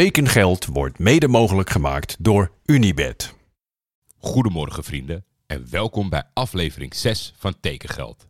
Tekengeld wordt mede mogelijk gemaakt door Unibed. Goedemorgen vrienden en welkom bij aflevering 6 van Tekengeld.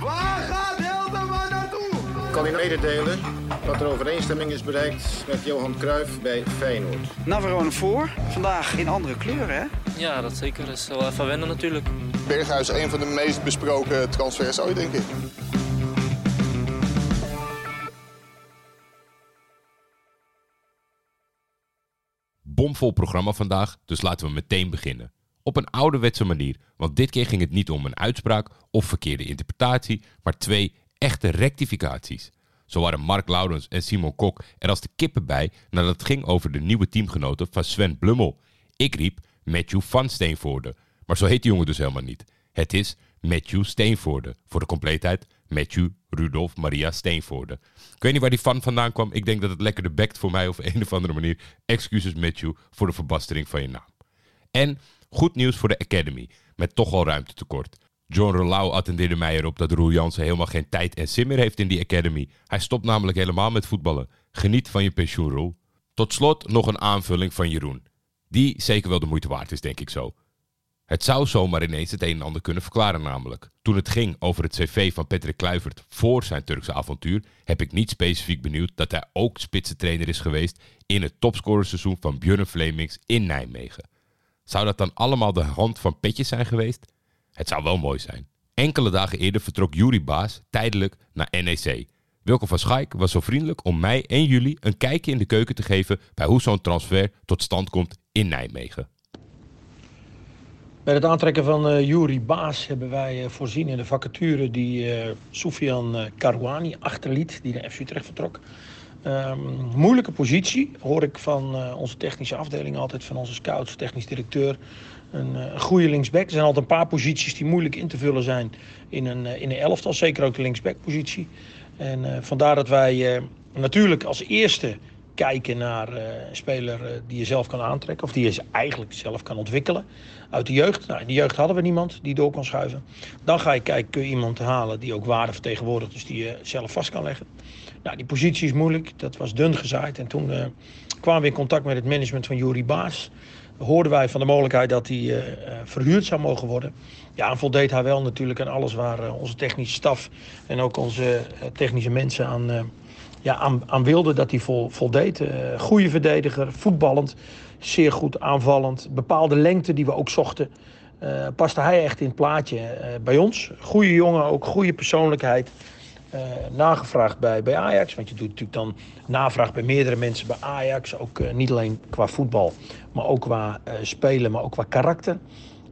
Waar gaat Hilterman naartoe? kan u mededelen dat er overeenstemming is bereikt met Johan Cruijff bij Feyenoord. Navarone voor. Vandaag in andere kleuren, hè? Ja, dat zeker. Dat is wel even wennen natuurlijk. Berghuis, een van de meest besproken transfers ooit, denk ik. Bomvol programma vandaag, dus laten we meteen beginnen. Op een ouderwetse manier, want dit keer ging het niet om een uitspraak of verkeerde interpretatie, maar twee echte rectificaties. Zo waren Mark Laurens en Simon Kok er als de kippen bij nadat het ging over de nieuwe teamgenoten van Sven Blummel. Ik riep Matthew van Steenvoorde, maar zo heet die jongen dus helemaal niet. Het is Matthew Steenvoorde. Voor de compleetheid Matthew Rudolf Maria Steenvoorde. Ik weet niet waar die van vandaan kwam. Ik denk dat het lekker de bekt voor mij op een of andere manier. Excuses Matthew voor de verbastering van je naam. En goed nieuws voor de Academy, met toch al ruimtetekort. John Relau attendeerde mij erop dat Roel Jansen helemaal geen tijd en zin meer heeft in die Academy. Hij stopt namelijk helemaal met voetballen. Geniet van je pensioen, Roel. Tot slot nog een aanvulling van Jeroen. Die zeker wel de moeite waard is, denk ik zo. Het zou zomaar ineens het een en ander kunnen verklaren namelijk. Toen het ging over het cv van Patrick Kluivert voor zijn Turkse avontuur, heb ik niet specifiek benieuwd dat hij ook spitsentrainer is geweest in het topscorerseizoen van Björn Flemings in Nijmegen. Zou dat dan allemaal de hand van petjes zijn geweest? Het zou wel mooi zijn. Enkele dagen eerder vertrok Juri Baas tijdelijk naar NEC. Wilco van Schaik was zo vriendelijk om mij en jullie een kijkje in de keuken te geven bij hoe zo'n transfer tot stand komt in Nijmegen. Bij het aantrekken van uh, Baas hebben wij uh, voorzien in de vacature die uh, Soufian uh, Karouani achterliet, die naar FC Utrecht vertrok. Um, moeilijke positie, hoor ik van onze technische afdeling altijd, van onze scouts, technisch directeur. Een, goede linksback. Er zijn altijd een paar posities die moeilijk in te vullen zijn in een, in een elftal, zeker ook de linksback-positie. En vandaar dat wij natuurlijk als eerste kijken naar uh, een speler uh, die je zelf kan aantrekken. Of die je eigenlijk zelf kan ontwikkelen. Uit de jeugd. Nou, in de jeugd hadden we niemand die door kon schuiven. Dan ga je kijken, kun je iemand halen die ook waarde vertegenwoordigt. Dus die je zelf vast kan leggen. Nou, die positie is moeilijk. Dat was dun gezaaid. En toen uh, kwamen we in contact met het management van Jurie Baas. Hoorden wij van de mogelijkheid dat hij verhuurd zou mogen worden. Ja, en voldeed hij wel natuurlijk aan alles waar onze technische staf en ook onze technische mensen aan ja, aan, aan wilde dat hij vol, voldeed. Uh, goede verdediger, voetballend, zeer goed aanvallend. Bepaalde lengte die we ook zochten. Uh, paste hij echt in het plaatje uh, bij ons. Goede jongen, ook goede persoonlijkheid. nagevraagd bij, bij Ajax. Want je doet natuurlijk dan navraag bij meerdere mensen bij Ajax. Ook niet alleen qua voetbal, maar ook qua spelen, maar ook qua karakter.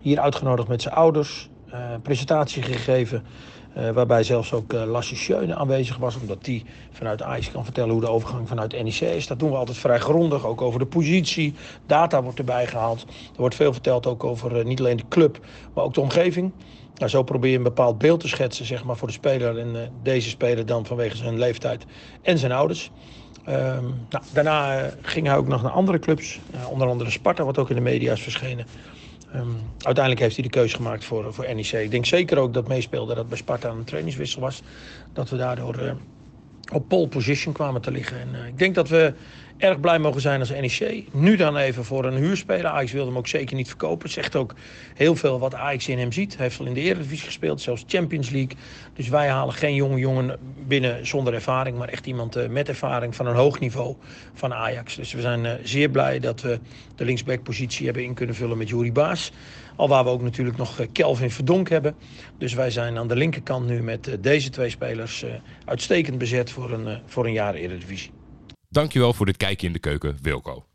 Hier uitgenodigd met zijn ouders. presentatie gegeven. Uh, waarbij zelfs ook uh, Schöne aanwezig was, omdat die vanuit Ajax kan vertellen hoe de overgang vanuit NEC is. Dat doen we altijd vrij grondig, ook over de positie. Data wordt erbij gehaald. Er wordt veel verteld ook over uh, niet alleen de club, maar ook de omgeving. Nou, zo probeer je een bepaald beeld te schetsen zeg maar, voor de speler. En deze speler dan vanwege zijn leeftijd en zijn ouders. Um, nou, daarna ging hij ook nog naar andere clubs, onder andere Sparta, wat ook in de media is verschenen. Um, uiteindelijk heeft hij de keuze gemaakt voor, voor NEC. Ik denk zeker ook dat meespeelde dat bij Sparta een trainingswissel was. Dat we daardoor uh, op pole position kwamen te liggen. En uh, ik denk dat we erg blij mogen zijn als NEC. Nu dan even voor een huurspeler. Ajax wilde hem ook zeker niet verkopen. Het zegt ook heel veel wat Ajax in hem ziet. Hij heeft al in de Eredivisie gespeeld, zelfs Champions League. Dus wij halen geen jonge jongen binnen zonder ervaring. Maar echt iemand uh, met ervaring van een hoog niveau van Ajax. Dus we zijn uh, zeer blij dat we de linksbackpositie hebben in kunnen vullen met Juri Baas. Al waar we ook natuurlijk nog Kelvin Verdonk hebben. Dus wij zijn aan de linkerkant nu met deze twee spelers uitstekend bezet voor een, voor een jaar Eredivisie. Dankjewel voor dit kijkje in de keuken, Wilco.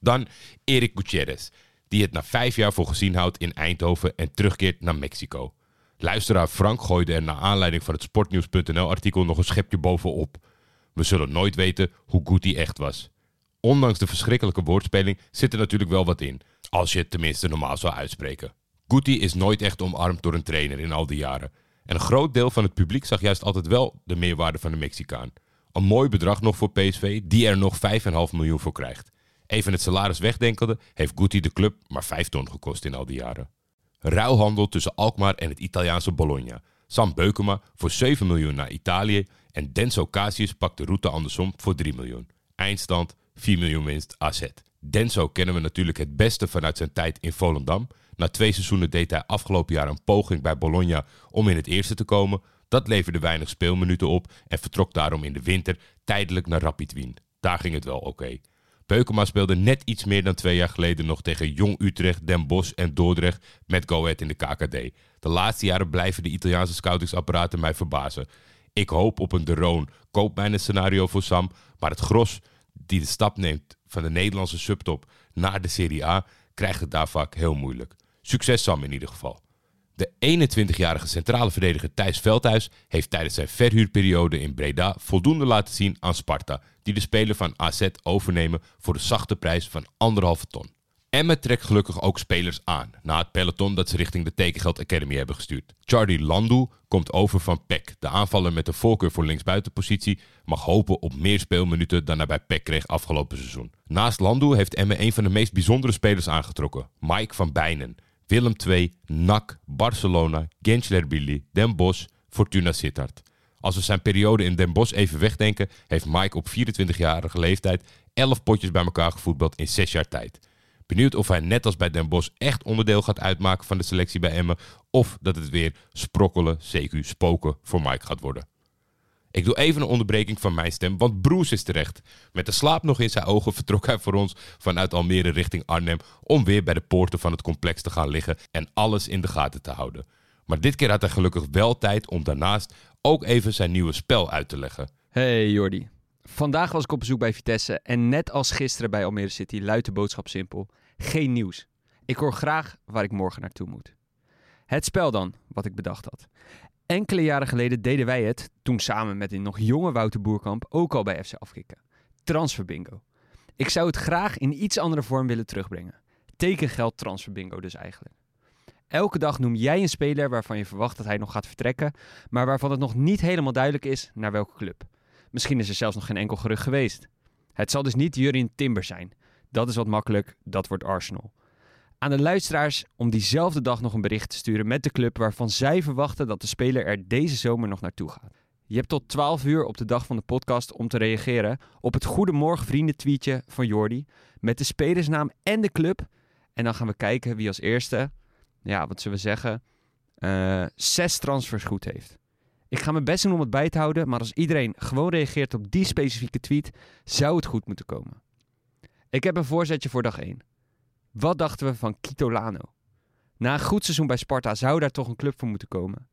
Dan Erik Gutierrez, die het na vijf jaar voor gezien houdt in Eindhoven en terugkeert naar Mexico. Luisteraar Frank gooide er naar aanleiding van het sportnieuws.nl artikel nog een schepje bovenop. We zullen nooit weten hoe hij echt was. Ondanks de verschrikkelijke woordspeling zit er natuurlijk wel wat in, als je het tenminste normaal zou uitspreken. Guti is nooit echt omarmd door een trainer in al die jaren. En een groot deel van het publiek zag juist altijd wel de meerwaarde van de Mexicaan. Een mooi bedrag nog voor PSV, die er nog 5,5 miljoen voor krijgt. Even het salaris wegdenkende heeft Guti de club maar 5 ton gekost in al die jaren. Ruilhandel tussen Alkmaar en het Italiaanse Bologna. Sam Beukema voor 7 miljoen naar Italië en Denso Casius pakt de route andersom voor 3 miljoen. Eindstand 4 miljoen winst AZ. Denso kennen we natuurlijk het beste vanuit zijn tijd in Volendam. Na twee seizoenen deed hij afgelopen jaar een poging bij Bologna om in het eerste te komen. Dat leverde weinig speelminuten op en vertrok daarom in de winter tijdelijk naar Rapid Wien. Daar ging het wel oké. Beukema speelde net iets meer dan twee jaar geleden nog tegen Jong Utrecht, Den Bosch en Dordrecht met Go Ahead in de KKD. De laatste jaren blijven de Italiaanse scoutingsapparaten mij verbazen. Ik hoop op een De Roon koopmijnen scenario voor Sam, maar het gros die de stap neemt van de Nederlandse subtop naar de Serie A krijgt het daar vaak heel moeilijk. Succes Sam in ieder geval. De 21-jarige centrale verdediger Thijs Veldhuis heeft tijdens zijn verhuurperiode in Breda voldoende laten zien aan Sparta, die de speler van AZ overnemen voor de zachte prijs van anderhalve ton. Emmen trekt gelukkig ook spelers aan, na het peloton dat ze richting de Tekengeld Academy hebben gestuurd. Charlie Landu komt over van PEC. De aanvaller met de voorkeur voor linksbuitenpositie mag hopen op meer speelminuten dan hij bij PEC kreeg afgelopen seizoen. Naast Landu heeft Emmen een van de meest bijzondere spelers aangetrokken, Mike van Bijnen. Willem II, NAC, Barcelona, Gensler Den Bosch, Fortuna Sittard. Als we zijn periode in Den Bosch even wegdenken, heeft Mike op 24-jarige leeftijd 11 potjes bij elkaar gevoetbald in 6 jaar tijd. Benieuwd of hij net als bij Den Bosch echt onderdeel gaat uitmaken van de selectie bij Emmen. Of dat het weer sprokkelen, CQ spoken voor Mike gaat worden. Ik doe even een onderbreking van mijn stem, want Bruce is terecht. Met de slaap nog in zijn ogen vertrok hij voor ons vanuit Almere richting Arnhem om weer bij de poorten van het complex te gaan liggen en alles in de gaten te houden. Maar dit keer had hij gelukkig wel tijd om daarnaast ook even zijn nieuwe spel uit te leggen. Hey Jordi. Vandaag was ik op bezoek bij Vitesse en net als gisteren bij Almere City luidt de boodschap simpel. Geen nieuws. Ik hoor graag waar ik morgen naartoe moet. Het spel dan, wat ik bedacht had. Enkele jaren geleden deden wij het, toen samen met een nog jonge Wouter Boerkamp, ook al bij FC Afkikken. Transferbingo. Ik zou het graag in iets andere vorm willen terugbrengen. Tekengeld transferbingo dus eigenlijk. Elke dag noem jij een speler waarvan je verwacht dat hij nog gaat vertrekken, maar waarvan het nog niet helemaal duidelijk is naar welke club. Misschien is er zelfs nog geen enkel gerucht geweest. Het zal dus niet Jurien Timber zijn. Dat is wat makkelijk, dat wordt Arsenal. Aan de luisteraars om diezelfde dag nog een bericht te sturen met de club waarvan zij verwachten dat de speler er deze zomer nog naartoe gaat. Je hebt tot 12 uur op de dag van de podcast om te reageren op het Goedemorgen Vrienden tweetje van Jordi met de spelersnaam en de club. En dan gaan we kijken wie als eerste, ja, wat zullen we zeggen, uh, zes transfers goed heeft. Ik ga mijn best doen om het bij te houden, maar als iedereen gewoon reageert op die specifieke tweet, zou het goed moeten komen. Ik heb een voorzetje voor dag 1. Wat dachten we van Kitolano? Na een goed seizoen bij Sparta zou daar toch een club voor moeten komen.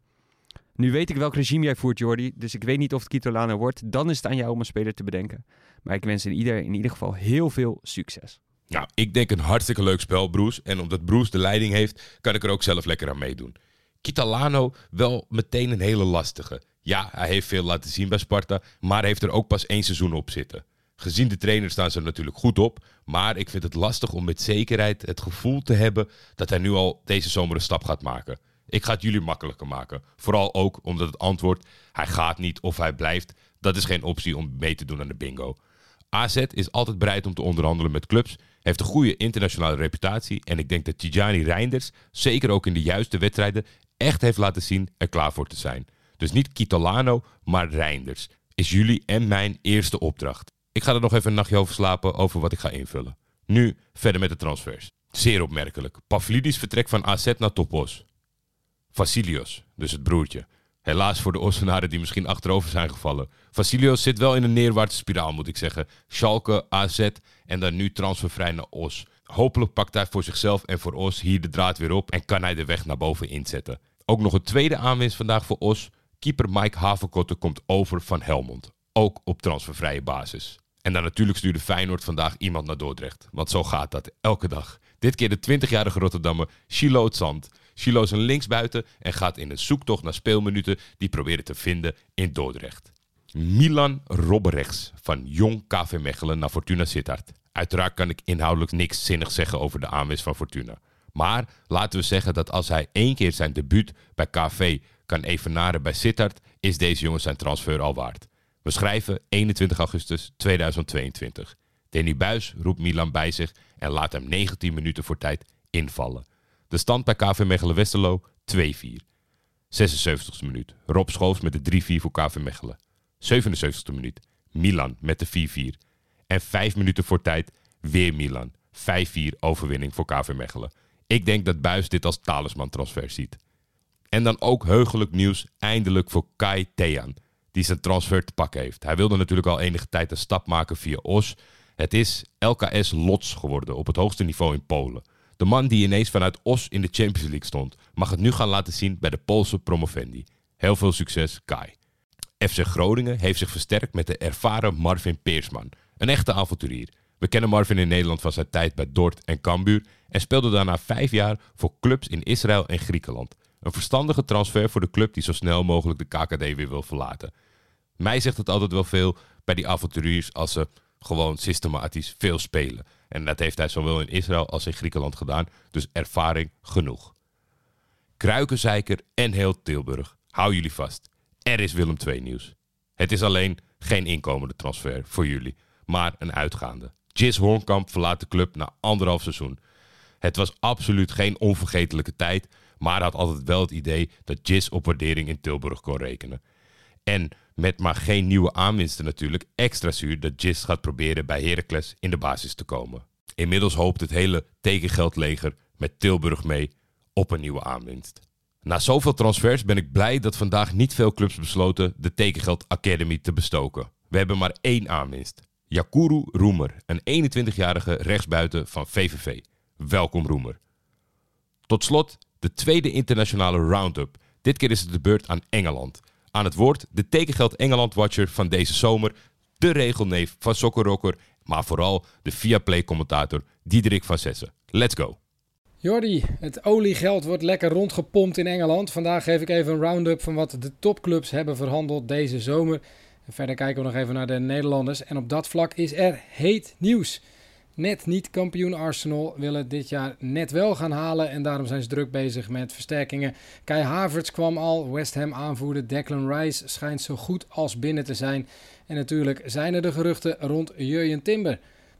Nu weet ik welk regime jij voert, Jordi, dus ik weet niet of het Kitolano wordt. Dan is het aan jou om een speler te bedenken. Maar ik wens in ieder, in ieder geval heel veel succes. Nou, ik denk een hartstikke leuk spel, Bruce. En omdat Bruce de leiding heeft, kan ik er ook zelf lekker aan meedoen. Kitalano wel meteen een hele lastige. Ja, hij heeft veel laten zien bij Sparta, maar heeft er ook pas één seizoen op zitten. Gezien de trainer staan ze er natuurlijk goed op, maar ik vind het lastig om met zekerheid het gevoel te hebben dat hij nu al deze zomer een stap gaat maken. Ik ga het jullie makkelijker maken. Vooral ook omdat het antwoord hij gaat niet of hij blijft, dat is geen optie om mee te doen aan de bingo. AZ is altijd bereid om te onderhandelen met clubs, heeft een goede internationale reputatie en ik denk dat Tijani Reinders, zeker ook in de juiste wedstrijden, echt heeft laten zien er klaar voor te zijn. Dus niet Kitolano, maar Reinders. Is jullie en mijn eerste opdracht. Ik ga er nog even een nachtje over slapen over wat ik ga invullen. Nu verder met de transfers. Zeer opmerkelijk. Pavlidis vertrekt van AZ naar Topos. Vasilios, dus het broertje. Helaas voor de Ossenaren die misschien achterover zijn gevallen. Vasilios zit wel in een neerwaartse spiraal, moet ik zeggen. Schalke, AZ en dan nu transfervrij naar Os. Hopelijk pakt hij voor zichzelf en voor Os hier de draad weer op en kan hij de weg naar boven inzetten. Ook nog een tweede aanwinst vandaag voor Os. Keeper Mike Havenkotten komt over van Helmond. Ook op transfervrije basis. En dan natuurlijk stuurde Feyenoord vandaag iemand naar Dordrecht. Want zo gaat dat elke dag. Dit keer de 20-jarige Rotterdammer Chilo Zand. Chilo is een linksbuiten en gaat in een zoektocht naar speelminuten die proberen te vinden in Dordrecht. Milan Robberechts van Jong KV Mechelen naar Fortuna Sittard. Uiteraard kan ik inhoudelijk niks zinnigs zeggen over de aanwinst van Fortuna. Maar laten we zeggen dat als hij één keer zijn debuut bij KV kan evenaren bij Sittard, is deze jongen zijn transfer al waard. We schrijven 21 augustus 2022. Danny Buis roept Milan bij zich en laat hem 19 minuten voor tijd invallen. De stand bij KV Mechelen Westerlo 2-4. 76e minuut. Rob Schoofs met de 3-4 voor KV Mechelen. 77e minuut. Milan met de 4-4. En 5 minuten voor tijd weer Milan. 5-4 overwinning voor KV Mechelen. Ik denk dat Buis dit als talisman transfer ziet. En dan ook heugelijk nieuws eindelijk voor Kai Thean, die zijn transfer te pakken heeft. Hij wilde natuurlijk al enige tijd een stap maken via Os. Het is LKS Lots geworden op het hoogste niveau in Polen. De man die ineens vanuit Os in de Champions League stond, mag het nu gaan laten zien bij de Poolse promovendi. Heel veel succes, Kai. FC Groningen heeft zich versterkt met de ervaren Marvin Peersman, een echte avonturier. We kennen Marvin in Nederland van zijn tijd bij Dort en Cambuur en speelde daarna vijf jaar voor clubs in Israël en Griekenland. Een verstandige transfer voor de club die zo snel mogelijk de KKD weer wil verlaten. Mij zegt het altijd wel veel bij die avonturiers als ze gewoon systematisch veel spelen. En dat heeft hij zowel in Israël als in Griekenland gedaan, dus ervaring genoeg. Kruikenzeiker en heel Tilburg, hou jullie vast. Er is Willem II nieuws. Het is alleen geen inkomende transfer voor jullie, maar een uitgaande. Jis Hornkamp verlaat de club na anderhalf seizoen. Het was absoluut geen onvergetelijke tijd, maar had altijd wel het idee dat Jis op waardering in Tilburg kon rekenen. En met maar geen nieuwe aanwinsten natuurlijk, extra zuur dat Jis gaat proberen bij Heracles in de basis te komen. Inmiddels hoopt het hele tekengeldleger met Tilburg mee op een nieuwe aanwinst. Na zoveel transfers ben ik blij dat vandaag niet veel clubs besloten de Tekengeld Academy te bestoken. We hebben maar één aanwinst. Jakuru Roemer, een 21-jarige rechtsbuiten van VVV. Welkom Roemer. Tot slot de tweede internationale roundup. Dit keer is het de beurt aan Engeland. Aan het woord de tekengeld Engeland Watcher van deze zomer, de regelneef van Sokkerrocker, maar vooral de Viaplay-commentator Diederik van Sessen. Let's go! Jordi, het oliegeld wordt lekker rondgepompt in Engeland. Vandaag geef ik even een round-up van wat de topclubs hebben verhandeld deze zomer. Verder kijken we nog even naar de Nederlanders. En op dat vlak is er heet nieuws. Net niet kampioen Arsenal willen dit jaar net wel gaan halen. En daarom zijn ze druk bezig met versterkingen. Kai Havertz kwam al. West Ham aanvoerder Declan Rice schijnt zo goed als binnen te zijn. En natuurlijk zijn er de geruchten rond Jurjen Timber.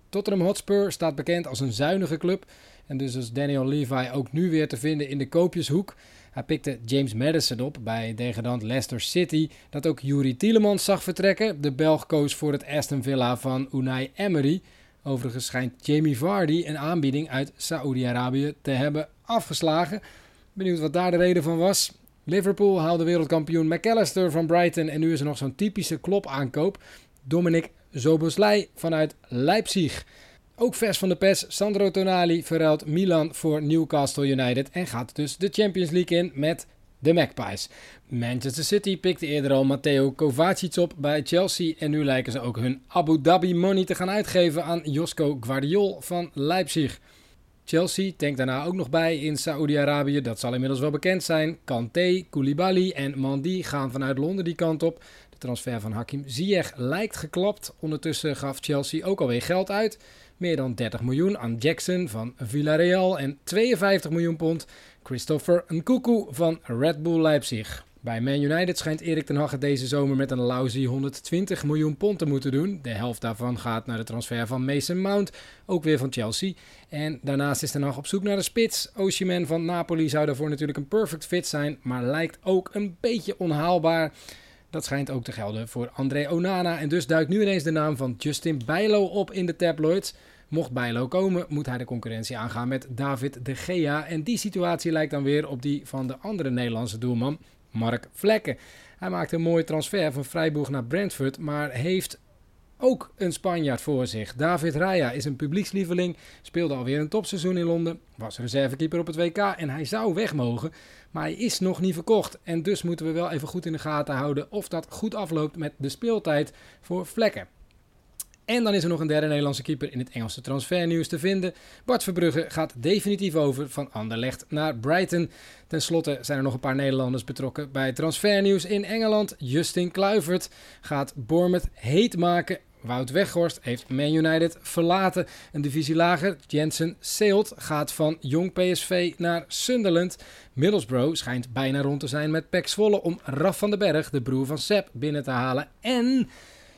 Tottenham Hotspur staat bekend als een zuinige club. En dus is Daniel Levi ook nu weer te vinden in de koopjeshoek. Hij pikte James Madison op bij degradant Leicester City, dat ook Yuri Tielemans zag vertrekken. De Belg koos voor het Aston Villa van Unai Emery. Overigens schijnt Jamie Vardy een aanbieding uit Saoedi-Arabië te hebben afgeslagen. Benieuwd wat daar de reden van was. Liverpool haalde wereldkampioen McAllister van Brighton en nu is er nog zo'n typische klop-aankoop. Dominic Zoboslai vanuit Leipzig. Ook vers van de pers, Sandro Tonali verruilt Milan voor Newcastle United en gaat dus de Champions League in met de Magpies. Manchester City pikte eerder al Matteo Kovacic op bij Chelsea en nu lijken ze ook hun Abu Dhabi money te gaan uitgeven aan Josko Guardiol van Leipzig. Chelsea denkt daarna ook nog bij in Saoedi-Arabië, dat zal inmiddels wel bekend zijn. Kanté, Koulibaly en Mandi gaan vanuit Londen die kant op. De transfer van Hakim Ziyech lijkt geklapt. Ondertussen gaf Chelsea ook alweer geld uit. Meer dan 30 miljoen aan Jackson van Villarreal en 52 miljoen pond Christopher Nkuku van Red Bull Leipzig. Bij Man United schijnt Erik ten Hag deze zomer met een lousy 120 miljoen pond te moeten doen. De helft daarvan gaat naar de transfer van Mason Mount, ook weer van Chelsea. En daarnaast is ten Hag op zoek naar de spits. Osimhen van Napoli zou daarvoor natuurlijk een perfect fit zijn, maar lijkt ook een beetje onhaalbaar. Dat schijnt ook te gelden voor André Onana. En dus duikt nu ineens de naam van Justin Bijlo op in de tabloids. Mocht Bijlo komen, moet hij de concurrentie aangaan met David de Gea. En die situatie lijkt dan weer op die van de andere Nederlandse doelman, Mark Vlekken. Hij maakte een mooie transfer van Freiburg naar Brentford, maar heeft ook een Spanjaard voor zich. David Raya is een publiekslieveling, speelde alweer een topseizoen in Londen, was reservekeeper op het WK en hij zou weg mogen. Maar hij is nog niet verkocht en dus moeten we wel even goed in de gaten houden of dat goed afloopt met de speeltijd voor Vlekken. En dan is er nog een derde Nederlandse keeper in het Engelse transfernieuws te vinden. Bart Verbrugge gaat definitief over van Anderlecht naar Brighton. Ten slotte zijn er nog een paar Nederlanders betrokken bij transfernieuws in Engeland. Justin Kluivert gaat Bournemouth heet maken. Wout Weghorst heeft Man United verlaten. Een divisie lager, Jensen Seelt, gaat van jong PSV naar Sunderland. Middlesbrough schijnt bijna rond te zijn met Pek Zwolle om Raf van den Berg, de broer van Sepp, binnen te halen. En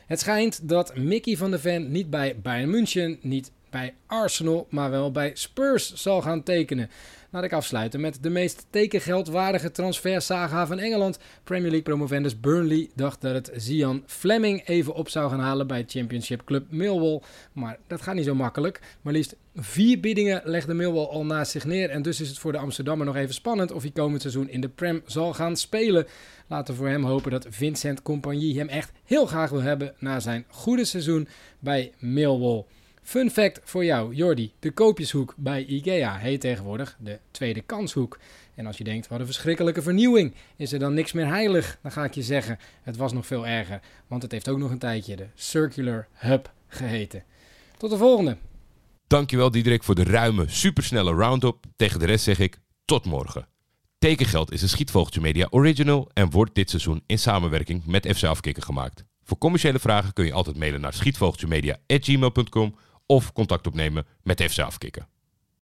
het schijnt dat Mickey van der Ven niet bij Bayern München, niet bij Arsenal, maar wel bij Spurs zal gaan tekenen. Laat ik afsluiten met de meest tekengeldwaardige transfersaga van Engeland. Premier League promovendus Burnley dacht dat het Zian Fleming even op zou gaan halen bij Championship Club Millwall. Maar dat gaat niet zo makkelijk. Maar liefst vier biedingen legde Millwall al naast zich neer. En dus is het voor de Amsterdammer nog even spannend of hij komend seizoen in de Prem zal gaan spelen. Laten we voor hem hopen dat Vincent Compagnie hem echt heel graag wil hebben na zijn goede seizoen bij Millwall. Fun fact voor jou, Jordi. De koopjeshoek bij IKEA heet tegenwoordig de tweede kanshoek. En als je denkt, wat een verschrikkelijke vernieuwing, is er dan niks meer heilig? Dan ga ik je zeggen, het was nog veel erger. Want het heeft ook nog een tijdje de Circular Hub geheten. Tot de volgende. Dankjewel Diederik voor de ruime, supersnelle round-up. Tegen de rest zeg ik tot morgen. Tekengeld is een Schietvogeltje Media original en wordt dit seizoen in samenwerking met FC Afkikken gemaakt. Voor commerciële vragen kun je altijd mailen naar schietvogeltjemedia.gmail.com of contact opnemen met FC Afkikken.